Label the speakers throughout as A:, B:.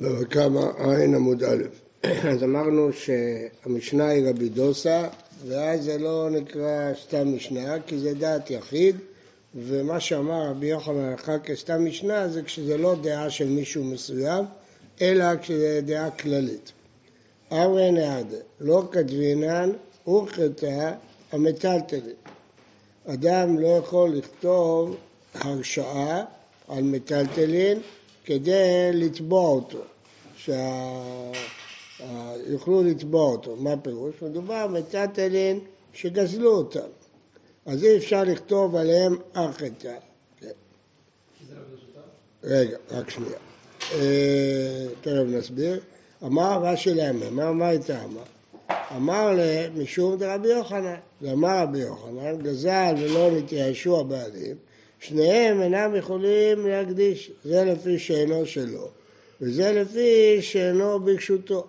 A: בבא קמא עין עמוד א'. אז אמרנו שהמשנה היא רבי דוסה, ואז זה לא נקרא סתם משנה, כי זה דעת יחיד, ומה שאמר רבי יוחנן אחר כסתם משנה זה כשזה לא דעה של מישהו מסוים, אלא כשזה דעה כללית. אמרי נעדה, לא כתבינן וכתה המטלטלין. אדם לא יכול לכתוב הרשאה על מטלטלין כדי לתבוע אותו, שיוכלו לתבוע אותו. מה פירוש? מדובר מטלטלין שגזלו אותם. אז אי אפשר לכתוב עליהם ארכתה. רגע, רק שנייה. אה, תכף נסביר. אמר רש"י להם, מה הייתה אמר? אמר להם משום דרבי יוחנן. ואמר רבי יוחנן, גזל ולא נתייאשו הבעלים, שניהם אינם יכולים להקדיש, זה לפי שאינו שלו, וזה לפי שאינו ברשותו.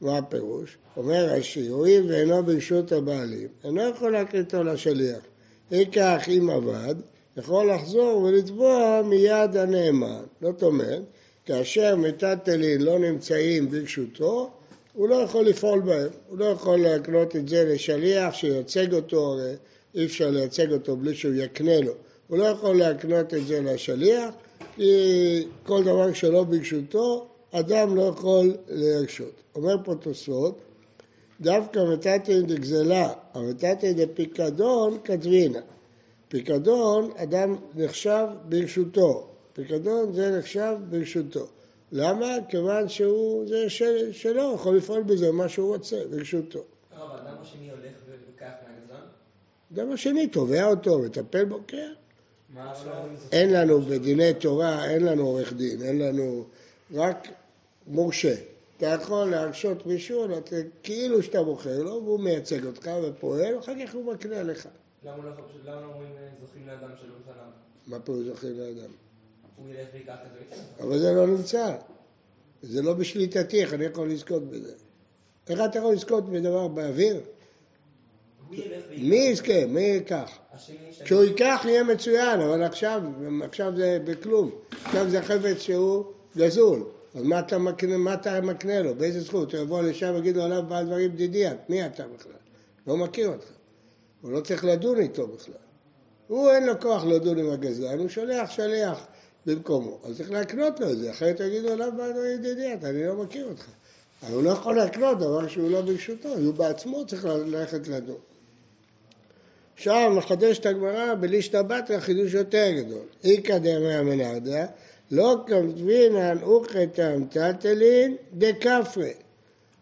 A: מה הפירוש? אומר רש"י, הואיל ואינו ברשות הבעלים, אינו יכול להקליטו לשליח. ייקח אם עבד, יכול לחזור ולתבוע מיד הנאמן. זאת אומרת, כאשר מטלטלין לא נמצאים ברשותו, הוא לא יכול לפעול בהם, הוא לא יכול להקנות את זה לשליח שייצג אותו, הרי אי אפשר לייצג אותו בלי שהוא יקנה לו. הוא לא יכול להקנות את זה לשליח, כי כל דבר שלא ברשותו, אדם לא יכול להרשות. אומר פה תוספות, דווקא מטאטי דגזלה, המטאטי דפיקדון כתבינה. פיקדון, אדם נחשב ברשותו. פיקדון זה נחשב ברשותו. למה? כיוון שהוא, זה של, שלו, יכול לפעול בזה מה שהוא רוצה, ברשותו.
B: הרב, אדם השני הולך ולוקח מהגזון?
A: אדם השני תובע אותו, מטפל בו, כן. אין לנו בדיני תורה, אין לנו עורך דין, אין לנו רק מורשה. אתה יכול להרשות מישהו, כאילו שאתה מוכר לו, והוא מייצג אותך ופועל, אחר כך הוא מקנה לך.
B: למה לא אומרים זוכים לאדם שלא בפניו?
A: מה פירוש זוכים לאדם?
B: הוא ילך ויקח את זה
A: אבל זה לא נמצא. זה לא בשליטתי, איך אני יכול לזכות בזה? איך אתה יכול לזכות בדבר באוויר? מי יזכה? מי ייקח? כשהוא ייקח יהיה מצוין, אבל עכשיו, עכשיו זה בכלום. עכשיו זה חפץ שהוא גזול. אז מה אתה מקנה, מה אתה מקנה לו? באיזה זכות? הוא יבוא לשם ויגיד לו עליו בעל דברים בדידי, מי אתה בכלל? לא מכיר אותך. הוא לא צריך לדון איתו בכלל. הוא אין לו כוח לדון עם הגזלן, הוא שולח שליח במקומו. אז צריך להקנות לו את זה, אחרת יגידו עליו בעל דברים ידידי, אני לא מכיר אותך. אבל הוא לא יכול להקנות דבר שהוא לא ברשותו, הוא בעצמו צריך ללכת לדון. עכשיו מחדשת הגמרא בלישתא בתרא חידוש יותר גדול. איכא דמי המנרדא, לא כמתבינן אוכתא מטלטלין דקפרי.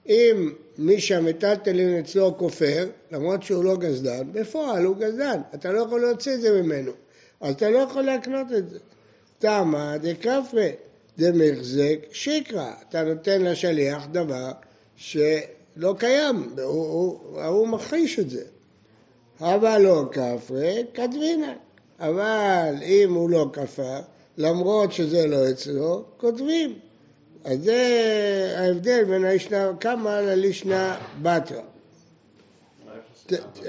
A: אם מי שהמטלטלין אצלו כופר, למרות שהוא לא גזדן, בפועל הוא גזדן, אתה לא יכול להוציא את זה ממנו, אז אתה לא יכול להקנות את זה. תמה דקפרי דמחזק שיקרא, אתה נותן לשליח דבר שלא קיים, הוא מכחיש את זה. אבל לא כפרי, כתבינה. אבל אם הוא לא כפר, למרות שזה לא אצלו, כותבים. אז זה ההבדל בין הישנה קמא ללישנה בתרא.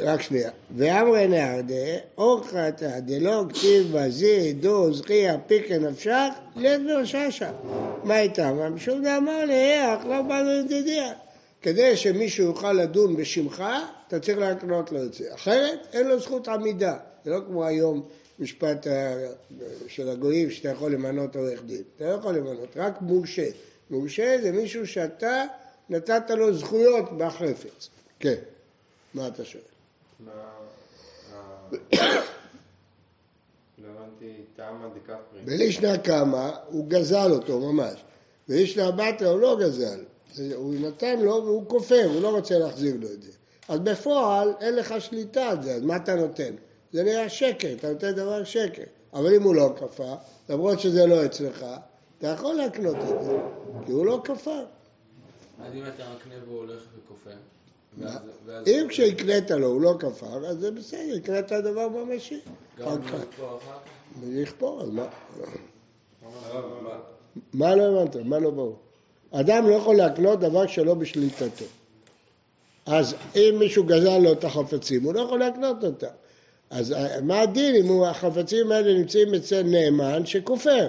A: רק שנייה. ואמרי נהרדה, אורחתא דלא כתיב בזי דו זכיה פיקה נפשך, לית ברששה. מה איתה? משום דאמר להיח, לא באנו ידידיה. כדי שמישהו יוכל לדון בשמך, אתה צריך להקנות לו את זה. אחרת, אין לו זכות עמידה. זה לא כמו היום משפט של הגויים, שאתה יכול למנות עורך דין. אתה לא יכול למנות, רק מורשה. מורשה זה מישהו שאתה נתת לו זכויות בחפץ. כן, מה אתה שואל?
C: לא דקפרי.
A: בלישנא קמא הוא גזל אותו ממש. בלישנא בתרא הוא לא גזל. הוא נתן לו והוא כופר, הוא לא רוצה להחזיר לו את זה. אז בפועל אין לך שליטה על זה, אז מה אתה נותן? זה נראה שקר, אתה נותן דבר שקר. אבל אם הוא לא כפר, למרות שזה לא אצלך, אתה יכול להקנות את זה, כי הוא לא כפר.
C: אז אם אתה מקנה והוא הולך וכופר?
A: אם כשהקנית לו הוא לא כפר, אז זה בסדר, הקנית דבר ממשי.
C: גם אם הוא יכפור אחר כך?
A: יכפור, אז מה? מה לא הבנת? מה לא ברור? אדם לא יכול להקנות דבר שלא בשליטתו. אז אם מישהו גזל לו את החפצים, הוא לא יכול להקנות אותם. אז מה הדין אם החפצים האלה נמצאים אצל נאמן שכופר?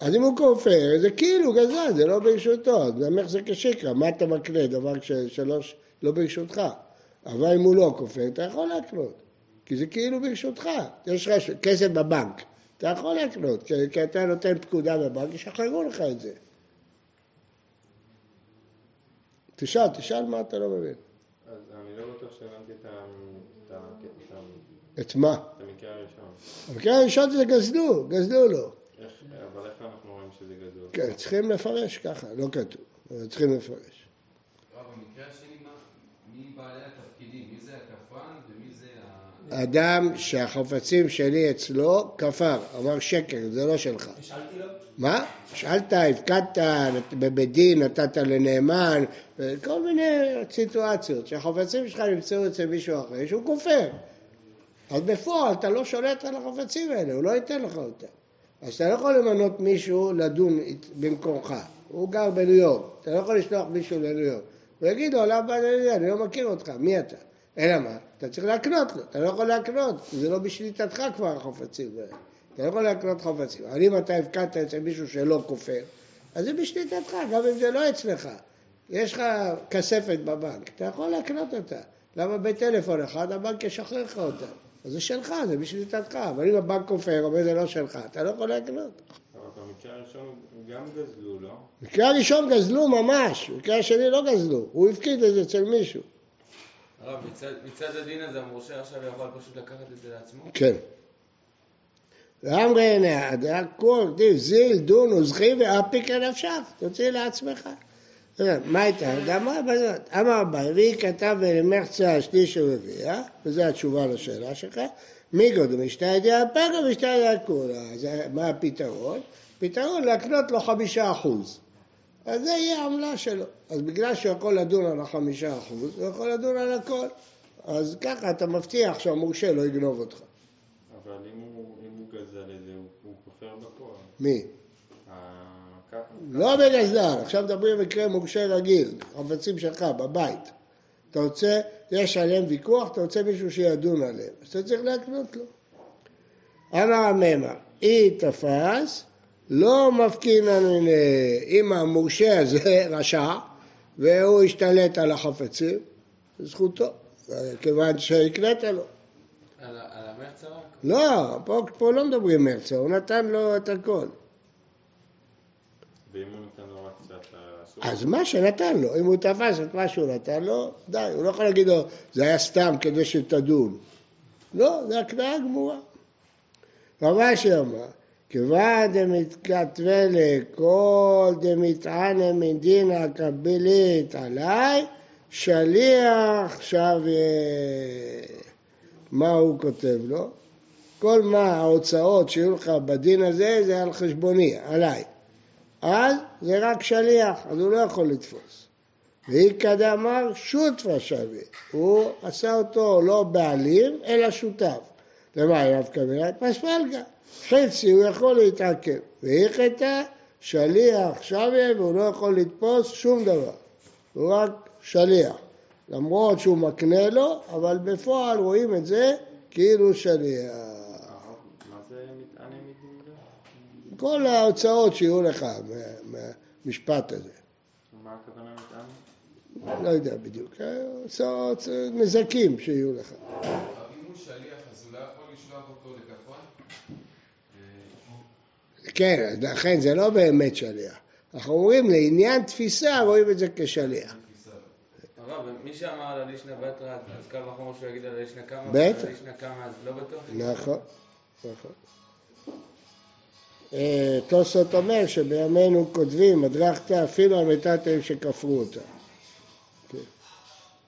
A: אז אם הוא כופר, זה כאילו גזל, זה לא ברשותו, אז נמך זה כשקרא, מה אתה מקנה דבר שלוש לא ברשותך? אבל אם הוא לא כופר, אתה יכול להקנות, כי זה כאילו ברשותך, יש לך כסף בבנק, אתה יכול להקנות, כי אתה נותן פקודה בבנק, ישחררו לך את זה. תשאל, תשאל מה אתה לא מבין.
C: אז אני לא בטוח שהבנתי את ה... את
A: מה?
C: את המקרה הראשון.
A: המקרה הראשון זה גזלו, גזלו לו.
C: אבל איך אנחנו רואים שזה גדול?
A: כן, צריכים לפרש ככה, לא כתוב, צריכים לפרש.
D: רב, במקרה השני, מה- מי בעלי התפקידים? מי זה הכפרן ומי זה ה...
A: אדם שהחפצים שלי אצלו, כפר, אמר שקר, זה לא שלך.
B: השאלתי לו?
A: מה? שאלת, הפקדת, בבית דין נתת לנאמן, כל מיני סיטואציות שהחפצים שלך נמצאו אצל מישהו אחר, שהוא כופר. אז בפועל אתה לא שולט על החפצים האלה, הוא לא ייתן לך אותם. אז אתה לא יכול למנות מישהו לדון במקומך, הוא גר בניו יורק, אתה לא יכול לשלוח מישהו לניו יורק. הוא יגיד לו, למה אני לא מכיר אותך, מי אתה? אלא מה? אתה צריך להקנות לו, אתה לא יכול להקנות, זה לא בשליטתך כבר החפצים האלה. אתה לא יכול להקנות חפצים. אבל אם אתה הפקדת אצל מישהו שלא כופר, אז זה בשליטתך, גם אם זה לא אצלך. יש לך כספת בבנק, אתה יכול להקנות אותה. למה בטלפון אחד הבנק ישחרר לך אותה? אז זה שלך, זה בשליטתך. אבל אם הבנק כופר, אומר זה לא שלך, אתה לא יכול להקנות.
C: אבל במקרה הראשון גם גזלו, לא?
A: מקרה הראשון גזלו ממש, מקרה השני לא גזלו, הוא הפקיד את זה אצל מישהו.
C: הרב, מצד, מצד הדין הזה המורשה עכשיו יכול פשוט לקחת את זה לעצמו?
A: כן. ואמרי נעד, הכל, דיב, זיל, דון, וזכי ואפיק לנפשך, תוציא לעצמך. מה הייתה? גם מה בזאת? אמר אביי, והיא כתב ולמחצה שליש ורביע, וזו התשובה לשאלה שלך, מי גודל משתיידי הפגע ומשתיידי הכולה. אז מה הפתרון? פתרון להקנות לו חמישה אחוז. אז זה יהיה העמלה שלו. אז בגלל שהוא יכול לדון על החמישה אחוז, הוא יכול לדון על הכל. אז ככה אתה מבטיח שהמורשה לא יגנוב אותך.
C: אבל אם הוא, אם הוא גזל את זה, הוא, הוא כופר בפועל.
A: מי?
C: ה- ככה-
A: לא בגזל, עכשיו מדברים במקרה מורשה רגיל, חפצים שלך, בבית. אתה רוצה, יש עליהם ויכוח, אתה רוצה מישהו שידון עליהם, אז אתה צריך להקנות לו. אמר הממר, אי תפס, לא מפקינן. אם המורשה הזה רשע, והוא השתלט על החפצים, זכותו, כיוון שהקנית לו.
C: על, רק?
A: לא, פה, פה לא מדברים מרצה, הוא נתן לו את הכל.
C: ואם הוא נותן לו רק קצת, אסור?
A: אז מה שנתן לו, אם הוא תפס את מה שהוא נתן לו, די, הוא לא יכול להגיד לו, זה היה סתם כדי שתדון. לא, זה הקנאה גמורה. רבשי אמר, כיוון דמתכתבי לכל דמתענה מן דינא קבילית עליי, שליח שווה. מה הוא כותב לו? כל מה ההוצאות שיהיו לך בדין הזה, זה על חשבוני, עליי. אז זה רק שליח, אז הוא לא יכול לתפוס. ואיכא דאמר שותפה שווה, הוא עשה אותו לא בעלים, אלא שותף. למה אליו כמובן? פספלגה. חצי הוא יכול להתעכב. ואיכתא שליח שווה והוא לא יכול לתפוס שום דבר. הוא רק שליח. למרות שהוא מקנה לו, אבל בפועל רואים את זה כאילו שליח.
C: מה זה מתענה מדין לא?
A: כל ההוצאות שיהיו לך מה- מהמשפט הזה.
C: מה הכוונה מתענה?
A: לא יודע בדיוק, הוצאות, נזקים שיהיו לך.
D: אבל אם הוא שליח, אז הוא לא יכול לשלוח אותו לכפרן? אה,
A: כן, לכן זה לא באמת שליח. אנחנו אומרים לעניין תפיסה רואים את זה כשליח.
D: תפיסה.
C: הרב, מי שאמר על הלישנא בתרא, אז קל וחומר שהוא יגיד על הלישנא קמא,
A: בטח.
C: ועל הלישנא קמא, אז לא בטוח?
A: נכון, נכון. אה, תוספות אומר שבימינו כותבים, הדרכת אפילו על מטאטאים שכפרו אותה. כן.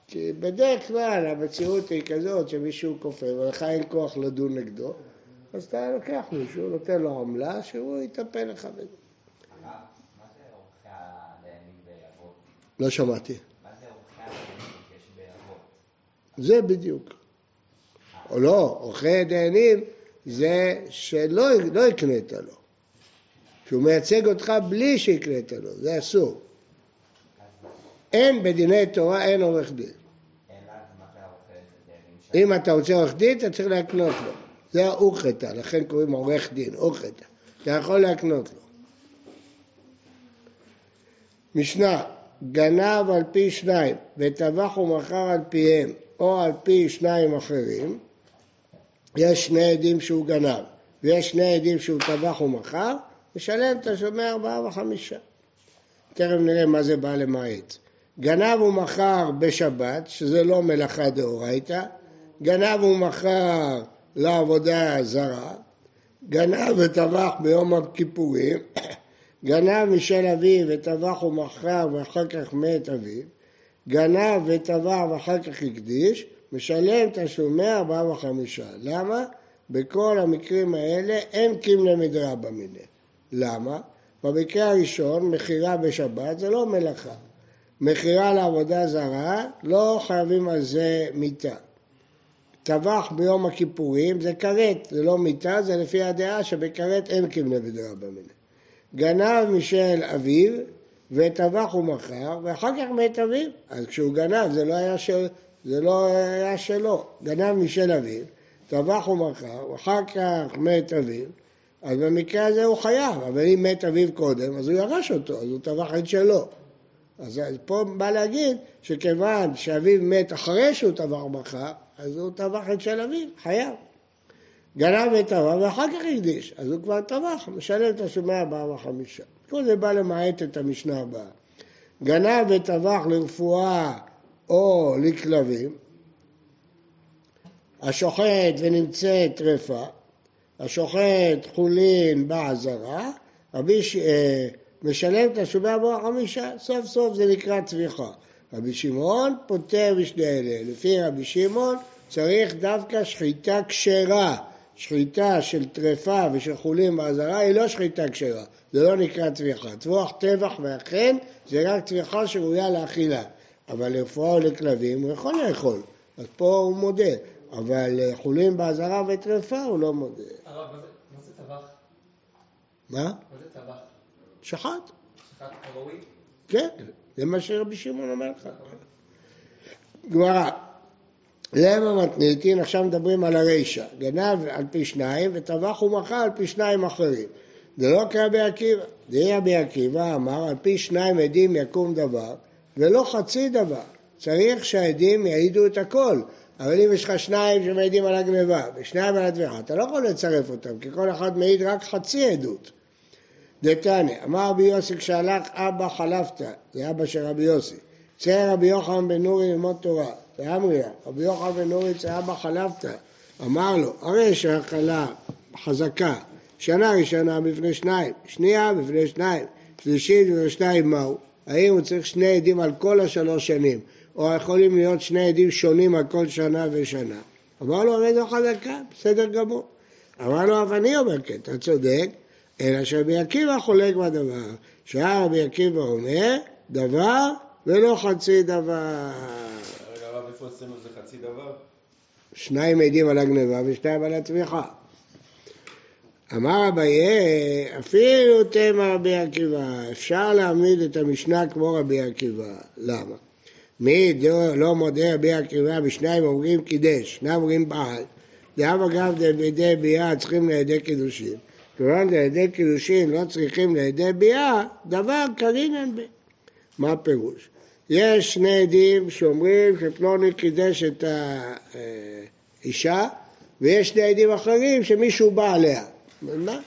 A: כי בדרך כלל המציאות היא כזאת שמישהו כופר ולך אין כוח לדון נגדו, אז אתה לוקח מישהו, נותן לו עמלה, שהוא יטפל לך בזה.
E: מה מה זה עורכי הדיינים באבות?
A: לא שמעתי.
E: מה זה עורכי הדיינים שיש באבות?
A: זה בדיוק. או לא, עורכי דיינים זה שלא לא הקנית לו. שהוא מייצג אותך בלי שהקנית לו, זה אסור. אין בדיני תורה, אין עורך דין. אם אתה רוצה עורך דין, אתה צריך להקנות לו. זה האוכתה, לכן קוראים עורך דין, אוכתה. אתה יכול להקנות לו. משנה, גנב על פי שניים וטבח ומכר על פיהם או על פי שניים אחרים, יש שני עדים שהוא גנב ויש שני עדים שהוא טבח ומכר, משלם תשלומי ארבעה וחמישה. תכף נראה מה זה בא למעט. גנב ומכר בשבת, שזה לא מלאכה דאורייתא, גנב ומכר לעבודה זרה, גנב וטבח ביום הכיפורים, גנב משל אביו וטבח ומכר ואחר כך מת אביו, גנב וטבח ואחר כך הקדיש, משלם תשלומי ארבעה וחמישה. למה? בכל המקרים האלה אין קימלה מדרבא מיניה. למה? במקרה הראשון, מכירה בשבת זה לא מלאכה. מכירה לעבודה זרה, לא חייבים על זה מיתה. טבח ביום הכיפורים זה כרת, זה לא מיתה, זה לפי הדעה שבכרת אין קימלה בדרבא מיניה. גנב משל אביו וטבח ומכר, ואחר כך מת אביו. אז כשהוא גנב זה לא היה, של, זה לא היה שלו. גנב משל אביו, טבח ומכר, ואחר כך מת אביו, אז במקרה הזה הוא חייב, אבל אם מת אביו קודם, אז הוא ירש אותו, אז הוא טבח את שלו. אז פה בא להגיד שכיוון שאביו מת אחרי שהוא טבח ומכר, אז הוא טבח את של אביו, חייב. גנב וטבח ואחר כך הקדיש, אז הוא כבר טבח, משלם השומע ארבעה וחמישה. כל זה בא למעט את המשנה הבאה. גנב וטבח לרפואה או לכלבים, השוחט ונמצאת טרפה, השוחט חולין בעזרה, רבי ש... אה, משלם את השומע ארבעה וחמישה, סוף סוף זה נקרא טביחה. רבי שמעון פוטר בשני אלה. לפי רבי שמעון צריך דווקא שחיטה כשרה. שחיטה של טרפה ושל חולים באזהרה היא לא שחיטה כשרה, זה לא נקרא טביחה. טבוח טבח ואכן זה רק טביחה שראויה לאכילה. אבל לרפואה או לכלבים הוא יכול לאכול, אז פה הוא מודה. אבל חולים באזהרה וטרפה הוא לא מודה.
B: הרב, מה זה טבח?
A: מה?
B: מה זה טבח?
A: שחט.
B: שחט כראוי?
A: כן, זה מה שרבי שמעון אומר לך. גמרא, למה מתניתין, עכשיו מדברים על הרישא, גנב על פי שניים וטבח ומכר על פי שניים אחרים. זה לא כרבי עקיבא, זה רבי עקיבא אמר על פי שניים עדים יקום דבר ולא חצי דבר. צריך שהעדים יעידו את הכל. אבל אם יש לך שניים שמעידים על הגניבה ושניים על הטביחה, אתה לא יכול לצרף אותם, כי כל אחד מעיד רק חצי עדות. דתניא, אמר רבי יוסי כשהלך אבא חלפת, זה אבא של רבי יוסי, צא רבי יוחנן בן נורי ללמוד תורה, ואמריה, רבי יוחנן בן נורי צא אבא חלפת, אמר לו, הרי שהחלה חזקה, שנה ראשונה בפני שניים, שנייה בפני שניים, שלישית בפני שניים מהו? האם הוא צריך שני עדים על כל השלוש שנים, או יכולים להיות שני עדים שונים על כל שנה ושנה? אמר לו, הרי זו חזקה, בסדר גמור. אמר לו, אבל אני אומר כן, אתה צודק, אלא שרבי עקיבא חולק בדבר. שהיה רבי עקיבא אומר, דבר ולא חצי דבר.
C: איפה אצלנו זה חצי דבר?
A: שניים עדים על הגניבה ושניים על התמיכה. אמר אביי, אפילו תמה רבי עקיבא, אפשר להעמיד את המשנה כמו רבי עקיבא. למה? מי לא מודה רבי עקיבא בשניים אומרים קידש, שניים אומרים בעל. דאב אגב דבידי ביאה צריכים לידי קידושין. כיוון לידי קידושין לא צריכים לידי ביאה, דבר קרינן ב... מה הפירוש? יש שני עדים שאומרים שפלוני קידש את האישה, ויש שני עדים אחרים שמישהו בא עליה. מה?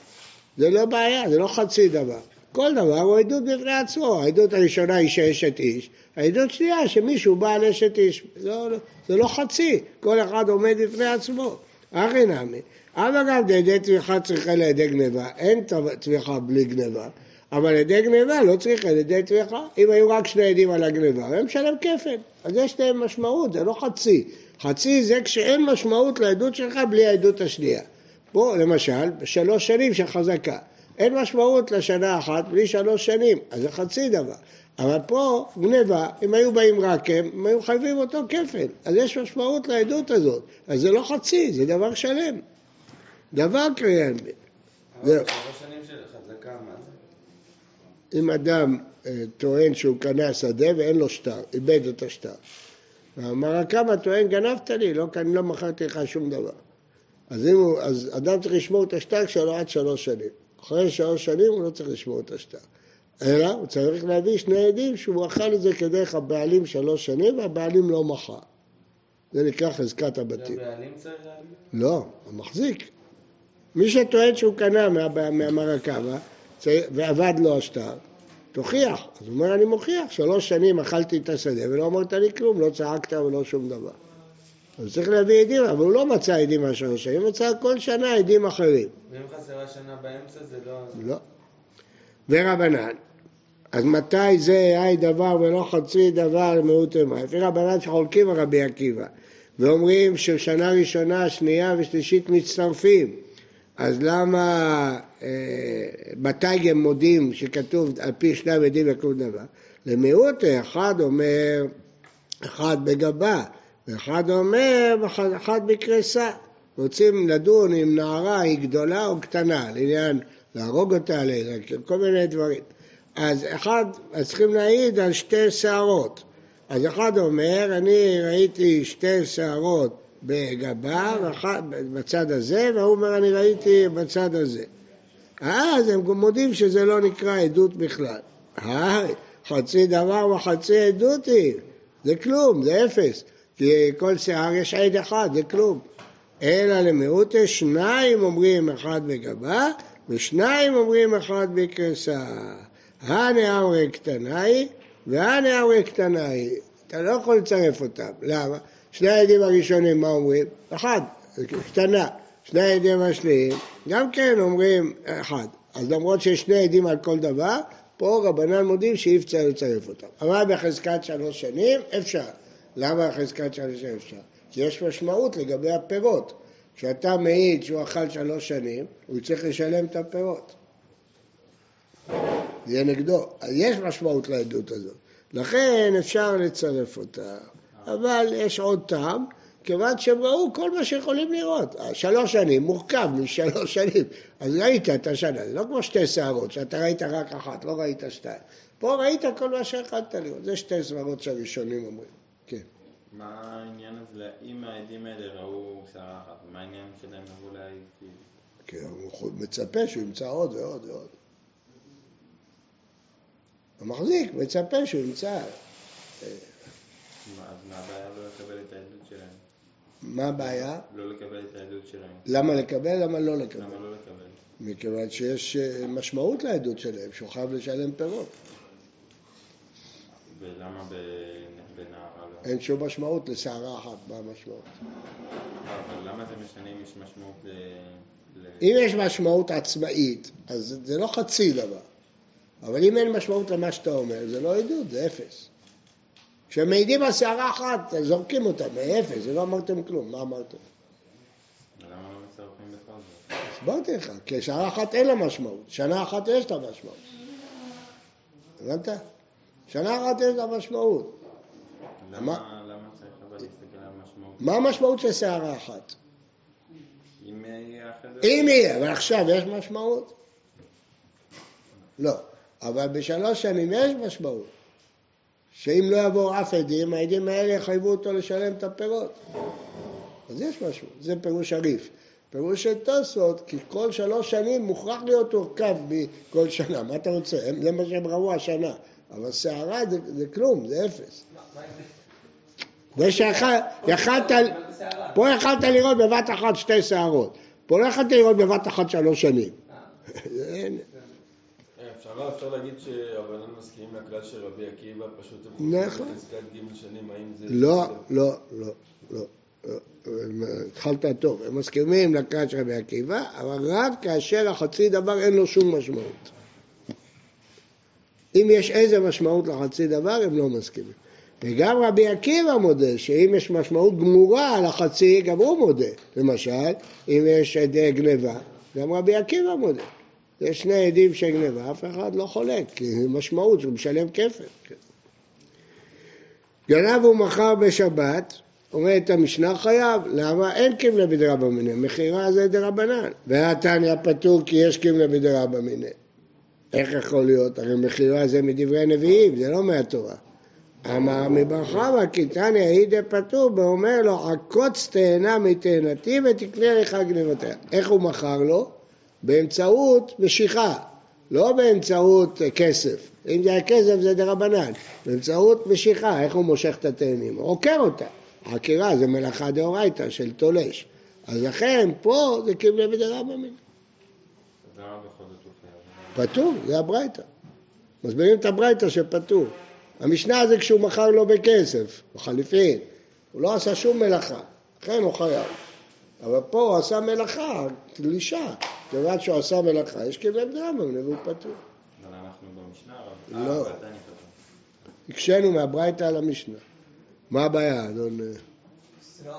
A: זה לא בעיה, זה לא חצי דבר. כל דבר הוא עדות בפני עצמו. העדות הראשונה היא שאשת איש, העדות שנייה שמישהו בא על אשת איש. זה לא, זה לא חצי, כל אחד עומד בפני עצמו. אחי נמי. אבל גם לידי טביחה צריכה לידי גניבה, אין טביחה בלי גניבה, אבל לידי גניבה לא צריכה לידי טביחה. אם היו רק שני עדים על הגניבה, הוא היה משלם כפל. אז יש להם משמעות, זה לא חצי. חצי זה כשאין משמעות לעדות שלך בלי העדות השנייה. פה למשל, בשלוש שנים של חזקה. אין משמעות לשנה אחת בלי שלוש שנים, אז זה חצי דבר. אבל פה, גניבה, אם היו באים רק הם, הם היו חייבים אותו כפל. אז יש משמעות לעדות הזאת. אז זה לא חצי, זה דבר שלם. דבר קריין בי. זהו.
C: שלוש שנים של חזקה, מה זה?
A: אם אדם אה, טוען שהוא קנה שדה ואין לו שטר, איבד את השטר. ואמר כמה טוען גנבת לי, לא, אני לא מכרתי לך שום דבר. אז, אם הוא, אז אדם צריך לשמור את השטר שלו עד שלוש שנים. אחרי שלוש שנים הוא לא צריך לשמור את השטר. אלא הוא צריך להביא שני עדים שהוא אכל את זה כדרך הבעלים שלוש שנים והבעלים לא מכר. זה נקרא חזקת הבתים.
C: הבעלים צריך להגיד?
A: לא, המחזיק. מי שטוען שהוא קנה מה- מהמרקבה ועבד לו השטר, תוכיח. אז הוא אומר, אני מוכיח, שלוש שנים אכלתי את השדה ולא אמרת לי כלום, לא צעקת ולא שום דבר. אז צריך להביא עדים, אבל הוא לא מצא עדים מהשלוש שנים, הוא מצא כל שנה עדים אחרים.
C: ואם חסרה שנה באמצע זה לא...
A: לא. ורבנן, אז מתי זה היי דבר ולא חצי דבר למיעוט אימה? לפי רבנן שחולקים על רבי עקיבא ואומרים ששנה ראשונה, שנייה ושלישית מצטרפים אז למה מתי הם מודים שכתוב על פי שניים עדים יקום דבר? למיעוט אחד אומר אחד בגבה ואחד אומר אחד, בקריסה רוצים לדון אם נערה היא גדולה או קטנה לעניין להרוג אותה, כל מיני דברים. אז אחד, אז צריכים להעיד על שתי שערות. אז אחד אומר, אני ראיתי שתי שערות בגבה, בצד הזה, והוא אומר, אני ראיתי בצד הזה. אז הם מודים שזה לא נקרא עדות בכלל. אה, חצי דבר וחצי עדות היא. זה כלום, זה אפס. כי כל שיער יש עד אחד, זה כלום. אלא למיעוטה שניים אומרים אחד בגבה, ושניים אומרים אחד בקרסה. הנה אמרי קטנה היא, והנה אמרי קטנה היא. אתה לא יכול לצרף אותם. למה? שני העדים הראשונים, מה אומרים? אחד, קטנה. שני העדים השניים, גם כן אומרים אחד. אז למרות שיש שני עדים על כל דבר, פה רבנן מודים שאי אפשר לצרף אותם. אבל בחזקת שלוש שנים אפשר. למה בחזקת שלוש שנים אפשר? כי יש משמעות לגבי הפירות. כשאתה מעיד שהוא אכל שלוש שנים, הוא צריך לשלם את הפירות. זה יהיה נגדו. אז יש משמעות לעדות הזאת. לכן אפשר לצרף אותה. אבל יש עוד טעם, כיוון שהם ראו כל מה שיכולים לראות. שלוש שנים, מורכב משלוש שנים. אז ראית את השנה, זה לא כמו שתי שערות, שאתה ראית רק אחת, לא ראית שתיים. פה ראית כל מה שיכולת לראות. זה שתי סברות שהראשונים אומרים. כן.
F: מה העניין הזה, אם העדים האלה ראו שערה אחת, מה העניין שלהם לבוא להעיד? כאילו?
A: כי הוא מצפה שהוא ימצא עוד ועוד ועוד. המחזיק מצפה שהוא ימצא.
F: אז מה הבעיה לא לקבל את העדות שלהם?
A: מה הבעיה?
F: לא לקבל את העדות שלהם.
A: למה לקבל? למה לא לקבל?
F: למה לא לקבל?
A: מכיוון שיש אה, משמעות לעדות שלהם, שהוא חייב לשלם פירות.
F: ולמה בנערה לא?
A: אין שום משמעות לשערה אחת, מה המשמעות?
F: אבל למה זה משנה אם יש משמעות. ל-
A: אם יש משמעות עצמאית, אז זה לא חצי דבר. אבל אם אין משמעות למה שאתה אומר, זה לא עדות, זה אפס. כשהם מעידים על שערה אחת, זורקים אותם, זה אפס, זה לא אמרתם כלום, מה אמרתם?
F: לא?
A: הסברתי לך, כי שנה אחת אין לה משמעות, שנה אחת יש לה משמעות. הבנת? שנה אחת יש לה משמעות.
F: למה צריך אבל להסתכל על המשמעות?
A: מה המשמעות של שערה אחת?
F: אם יהיה,
A: אבל עכשיו יש משמעות? לא. אבל בשלוש שנים יש משמעות. שאם לא יבואו אף עדים, העדים האלה יחייבו אותו לשלם את הפירות. אז יש משהו, זה פירוש הריף. פירוש של תוספות, כי כל שלוש שנים מוכרח להיות אורכב מכל שנה. מה אתה רוצה? הם- זה מה שהם ראו השנה. אבל שערה זה, זה כלום, זה אפס. זה שיכלת, פה יכלת לראות בבת אחת שתי שערות. פה לא יכלת לראות בבת אחת שלוש שנים.
C: לא- אפשר להגיד שהרבנן מסכימים לכלל של רבי עקיבא, פשוט
A: נכון.
C: האם זה...
A: לא, לא, לא, לא. לא. התחלת טוב, הם מסכימים לכלל של רבי עקיבא, אבל רק כאשר החצי דבר אין לו שום משמעות. אם יש איזה משמעות לחצי דבר, הם לא מסכימים. וגם רבי עקיבא מודה שאם יש משמעות גמורה לחצי, גם הוא מודה. למשל, אם יש עדי גניבה, גם רבי עקיבא מודה. יש שני עדים של גניבה, אף אחד לא חולק, כי זה משמעות שהוא משלם כפל. גנב ומכר בשבת, אומרת המשנה חייב, למה? אין קימלה בדרבא מיניה, מכירה זה דרבנן. והתניא פטור כי יש קימלה בדרבא מיניה. איך יכול להיות? הרי מכירה זה מדברי נביאים, זה לא מהתורה. אמר מבר כי תניא הידי פטור, ואומר לו עקוץ תאנה מתאנתי ותקנה לך גנבותיה. איך הוא מכר לו? באמצעות משיכה. לא באמצעות כסף. אם זה כסף זה דרבנן. באמצעות משיכה, איך הוא מושך את התאנים? הוא עוקר אותה. עקירה זה מלאכה דאורייתא של תולש. אז לכן פה זה קיבלה בדרבנן. פטור, זה הברייתא. מסבירים את הברייתא שפטור. המשנה זה כשהוא מכר לו בכסף, בחליפין. הוא לא עשה שום מלאכה, לכן הוא חייב. אבל פה הוא עשה מלאכה, תלישה. כיוון שהוא עשה מלאכה, יש כבד דרבנן והוא פטור.
F: אבל אנחנו במשנה, אבל...
A: לא.
F: אה.
A: הקשינו מהברייתא על המשנה. מה הבעיה, אדון?
B: זה לא,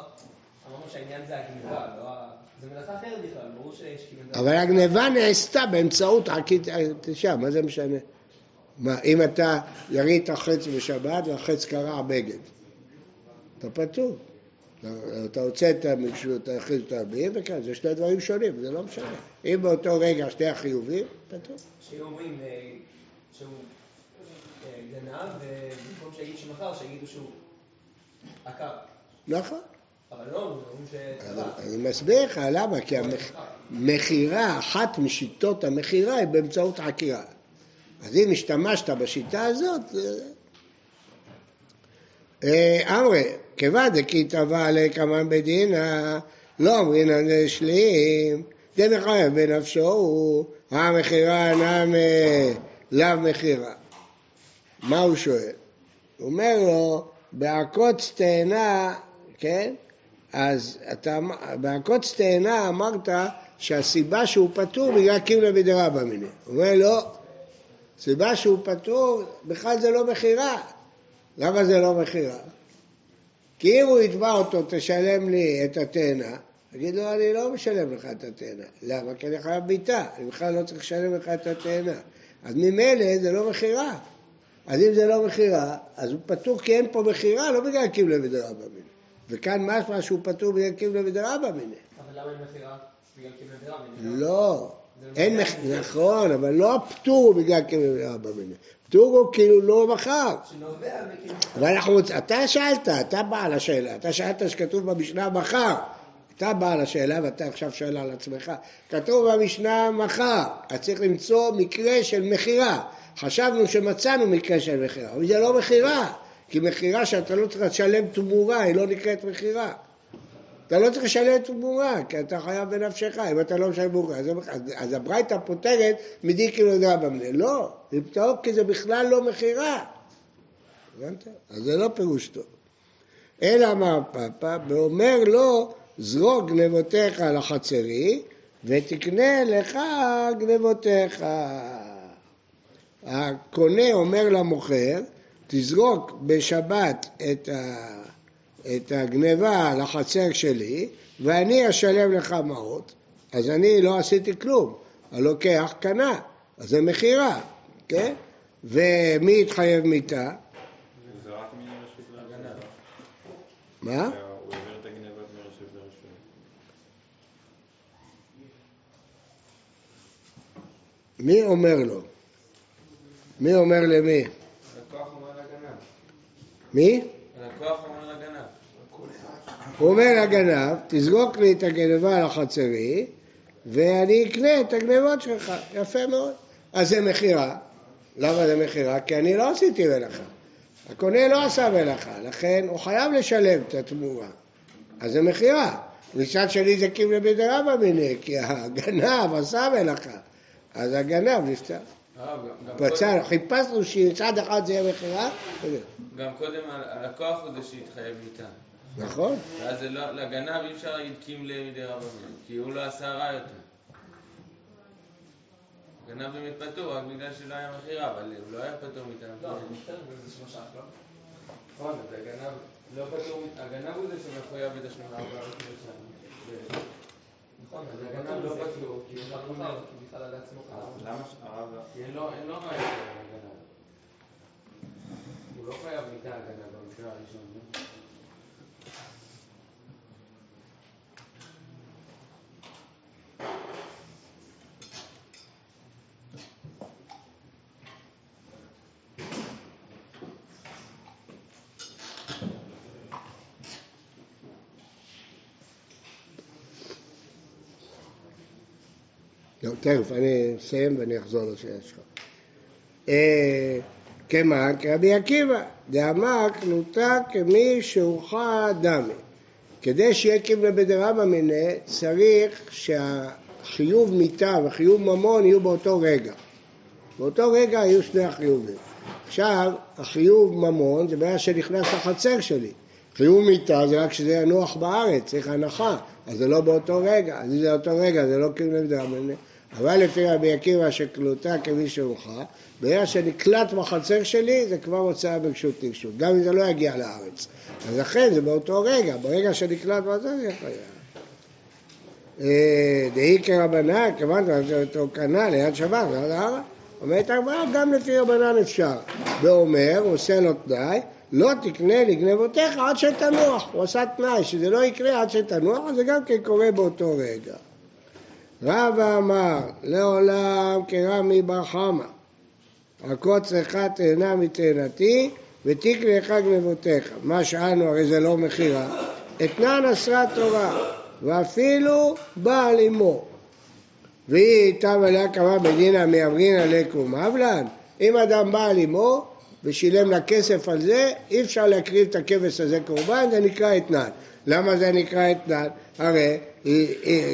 B: אמרנו שהעניין זה הגניבה, לא ה... זה מלאכה אחרת בכלל, ברור שיש כאילו...
A: אבל הגניבה נעשתה באמצעות עקית תלישה, מה זה משנה? מה, אם אתה ירית חץ בשבת והחץ קרע בגד, אתה פטור. אתה- אתה הוצאת מישהו, אתה הכריז את הרבים, וכן, זה שני דברים שונים, זה לא משנה. אם באותו רגע שני החיובים, פטור.
B: שהיו אומרים אה, שהוא אה, גנב, ובמקום שיגיד שמכר, שיגידו שהוא עקר.
A: נכון.
B: אבל לא, אומרים שטבע.
A: אני מסביר לך למה, כי המכירה, אחת משיטות המכירה היא באמצעות עקירה. אז אם השתמשת בשיטה הזאת, אה, אמרי, כיוון דכי טבע עלי כמן בדינא, לא אומרינא נשלים, דמחייב בנפשו הוא, המכירה נמי לאו מכירה. מה הוא שואל? הוא אומר לו, בעקוץ תאנה, כן? אז אתה, בעקוץ תאנה אמרת שהסיבה שהוא פטור בגלל קימלה בדרבא מיני. הוא אומר לא, סיבה שהוא פטור בכלל זה לא מכירה. למה זה לא מכירה? כי אם הוא יתבע אותו, תשלם לי את התאנה, יגיד לו, אני לא משלם לך את התאנה. למה? כי אני חייב מיתה, אני בכלל לא צריך לשלם לך את התאנה. אז ממילא זה לא מכירה. אז אם זה לא מכירה, אז הוא פטור כי אין פה מכירה, לא בגלל קימלה ודרבא מיני. וכאן משמע שהוא פטור בגלל קימלה ודרבא מיני.
B: אבל למה אין מכירה? בגלל קיבל דירה.
A: לא, אין מכירה, נכון, אבל לא הפטור הוא בגלל קימלה ודרבא מיני. פטור הוא כאילו לא מכר.
B: שנובע מכאילו...
A: אבל אנחנו רוצים, אתה שאלת, אתה בעל השאלה, אתה שאלת שכתוב במשנה מחר. אתה בעל השאלה ואתה עכשיו שואל על עצמך. כתוב במשנה מחר, אז צריך למצוא מקרה של מכירה. חשבנו שמצאנו מקרה של מכירה, אבל זה לא מכירה, כי מכירה שאתה לא צריך לשלם תמורה, היא לא נקראת מכירה. אתה לא צריך לשלם תמורה, כי אתה חייב בנפשך, אם אתה לא משלם תמורה. אז, אז, הברייתא פותרת מדי כאילו יודע במנה. לא, זה פתאום כי זה בכלל לא מכירה. הבנת? אז זה לא פירוש טוב. אלא אמר פאפא, ואומר לו, זרוק גנבותיך לחצרי, ותקנה לך גנבותיך. הקונה אומר למוכר, תזרוק בשבת את, ה, את הגניבה לחצר שלי, ואני אשלם לך מעות. אז אני לא עשיתי כלום. הלוקח קנה, אז זה מכירה, כן? ומי התחייב מיתה?
F: זה רק מרשות לרשות.
A: מה?
F: לרשות.
A: מי אומר לו? מי אומר למי?
C: הלקוח אומר לגנב.
A: מי?
C: הלקוח אומר לגנב.
A: הוא אומר לגנב, תזרוק לי את הגנבה לחצרי, ואני אקנה את הגנבות שלך. יפה מאוד. אז זה מכירה. למה זה מכירה? כי אני לא עשיתי מלאכה. הקונה לא עשה מלאכה, לכן הוא חייב לשלם את התמורה. אז זה מכירה. מצד שני זה קיבלה בדרבא מיני, כי הגנב עשה מלאכה. אז הגנב נפטר.
C: אה, גם- גם
A: פצע,
C: קודם-
A: חיפשנו שצד אחד זה יהיה מכירה,
C: גם קודם הלקוח הוא זה שהתחייב איתה.
A: נכון?
C: ואז לא, לגנב אי אפשר להגיד קימלה מדי רבנן, כי הוא לא עשה רע יותר. הגנב באמת פטור רק בגלל שלא היה מכירה, אבל הוא לא היה פטור מטעם.
B: לא, זה מותר, זה שלושה, לא?
C: נכון, אז הגנב לא פטור, הגנב הוא זה שמחויב בתשלום ארבע ושלושה.
B: נכון,
C: אז הגנב לא פטור, כי הוא
B: בכלל
C: לא
B: על עצמו חרב.
F: למה שהרב...
C: כי אין לו, אין לו רע יותר לגנב. הוא לא חייב מיתה הגנב במקרה הראשון.
A: טוב, תכף, אני אסיים ואני אחזור לשאלה שלך. אה, כמה? כרבי עקיבא, דאמר כנותה כמי שהורחה דמי. כדי שיהיה קיבלה בדרבא מיניה, צריך שהחיוב מיתה וחיוב ממון יהיו באותו רגע. באותו רגע היו שני החיובים. עכשיו, החיוב ממון זה בעיה שנכנס לחצר שלי. חיוב מיתה זה רק שזה ינוח בארץ, צריך הנחה, אז זה לא באותו רגע. אז אם זה באותו רגע, זה לא קיבלה בדרבא מיניה. אבל לפי רבי עקיבא שכלותה כמי שהורחה, ברגע שנקלט בחצר שלי זה כבר הוצאה ברשות תקשות, גם אם זה לא יגיע לארץ. אז לכן זה באותו רגע, ברגע שנקלט בחצר זה חייב. אה, דאי כרבנן, כיוון שאותו קנה ליד שבת, עד הערה. אומרת הגמרא, גם לפי רבנן אפשר. ואומר, הוא עושה לו תנאי, לא תקנה לגנבותיך עד שתנוח. הוא עשה תנאי, שזה לא יקרה עד שתנוח, זה גם כן קורה באותו רגע. רבא אמר, לעולם כרמי בר חמא, עקוץ לך תאנה מתאנתי לך גנבותיך. מה שאלנו, הרי זה לא מכירה. אתנן אסרה תורה, ואפילו בעל אמו. והיא איתם עליה כמה בדינא מאמרינא לקום אבלן. אם אדם בא אמו ושילם לה כסף על זה, אי אפשר להקריב את הכבש הזה קורבן, זה נקרא אתנן. למה זה נקרא אתנן? הרי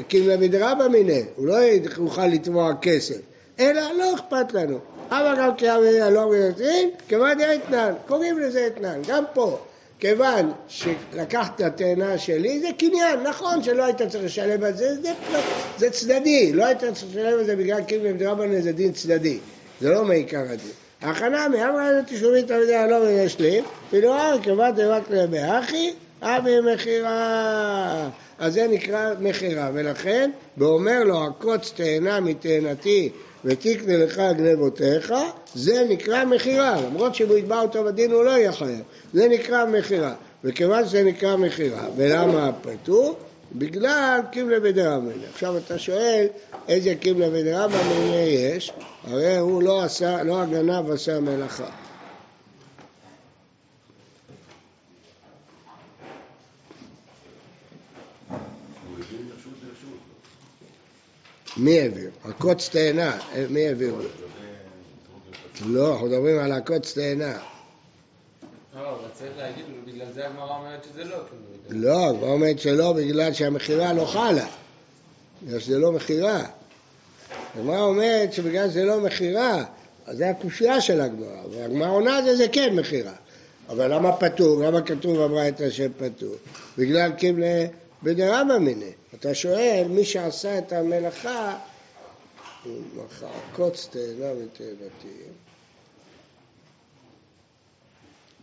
A: קימלה מדרבא מיניה, הוא לא יוכל לתבוע כסף, אלא לא אכפת לנו. אבל גם כאמריה לא מנתרים, כיוון דאתנן, קוראים לזה אתנן, גם פה. כיוון שלקחת את התאנה שלי, זה קניין, נכון שלא היית צריך לשלם על זה, זה, זה צדדי, לא היית צריך לשלם על זה בגלל קימלה מדרבא זה דין צדדי, זה לא מעיקר הדין. הכנה מאמרה לתשלומית תלמידי הלא לי, אפילו הר כיוון דבק אחי, אבי מכירה. אז זה נקרא מכירה, ולכן, ואומר לו, עקוץ תאנה מתאנתי ותקנה לך גנבותיך, זה נקרא מכירה, למרות שאם הוא יתבע אותו בדין הוא לא יהיה חייב, זה נקרא מכירה, וכיוון שזה נקרא מכירה, ולמה פטור? בגלל קיבלה בדרמנה. עכשיו אתה שואל איזה קיבלה בדרמנה יש, הרי הוא לא עשה, לא הגנב עשה מלאכה. מי העביר? עקוץ תאנה, מי העביר? לא, אנחנו מדברים על עקוץ תאנה.
C: לא, אבל צריך להגיד, בגלל זה הגמרא אומרת שזה לא. כאילו.
A: לא, הגמרא אומרת שלא בגלל שהמכירה לא חלה. בגלל שזה לא מכירה. הגמרא אומרת שבגלל שזה לא מכירה, אז זה הקושייה של הגמרא. והגמרא עונה זה זה כן מכירה. אבל למה פטור? למה כתוב אמרה את השם פטור? בגלל קיבלה בדרבא מיניה. אתה שואל, מי שעשה את המלאכה, הוא מכר קוץ תאנה ותאנתי.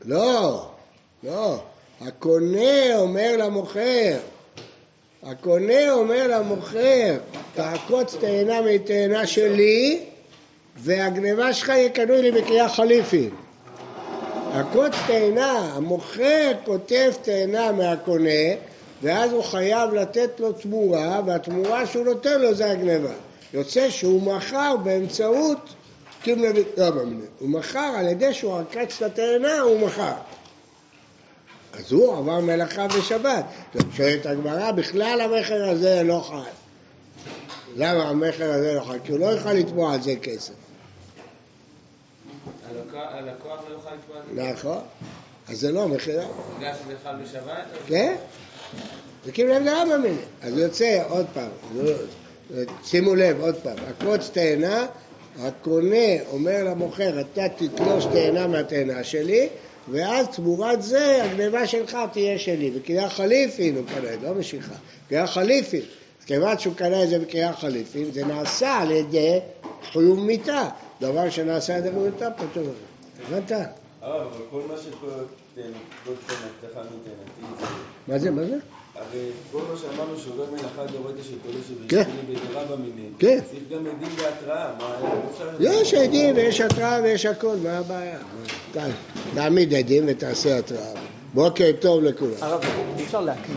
A: לא, לא. הקונה אומר למוכר, הקונה אומר למוכר, תעקוץ תאנה מתאנה שלי והגניבה שלך יהיה קנוי לי בקריאה חליפין. עקוץ תאנה, המוכר כותב תאנה מהקונה ואז הוא חייב לתת לו תמורה, והתמורה שהוא נותן לו זה הגניבה. יוצא שהוא מכר באמצעות קימלה רבא מיניה. הוא מכר על ידי שהוא עקץ את התאנה, הוא מכר. אז הוא עבר מלאכה בשבת. שואלת הגמרא, בכלל המכר הזה לא חל. למה המכר הזה לא חל? כי הוא לא יוכל לתבוע על זה כסף.
C: הלקוח לא יוכל לתבוע על זה?
A: נכון. אז זה לא מכירה.
C: בגלל שזה חל בשבת?
A: כן. זה כאילו להם דרמה מיניה. אז יוצא עוד פעם, שימו לב עוד פעם, עקרוץ תאנה, הקונה אומר למוכר, אתה תתלוש תאנה מהתאנה שלי, ואז תמורת זה הגניבה שלך תהיה שלי. בקריאה חליפין הוא קנה, לא משיכה, בקריאה חליפין. אז כיוון שהוא קנה את זה בקריאה חליפין, זה נעשה על ידי חיוב מיתה. דבר שנעשה על ידי חיוב מיתה, פתאום. הבנת?
F: אבל כל מה מתנתי,
A: מה זה, מה זה?
F: הרי כל מה שאמרנו שעובר מלאכה דאורייתא של קודש. ובשבילי בדירה במינים.
A: כן.
F: צריך גם עדים בהתראה, מה אפשר...
A: יש עדים ויש התראה ויש הכל, מה הבעיה? די, תעמיד עדים ותעשה התראה. בוקר טוב לכולם.
B: הרב, אפשר להקליט.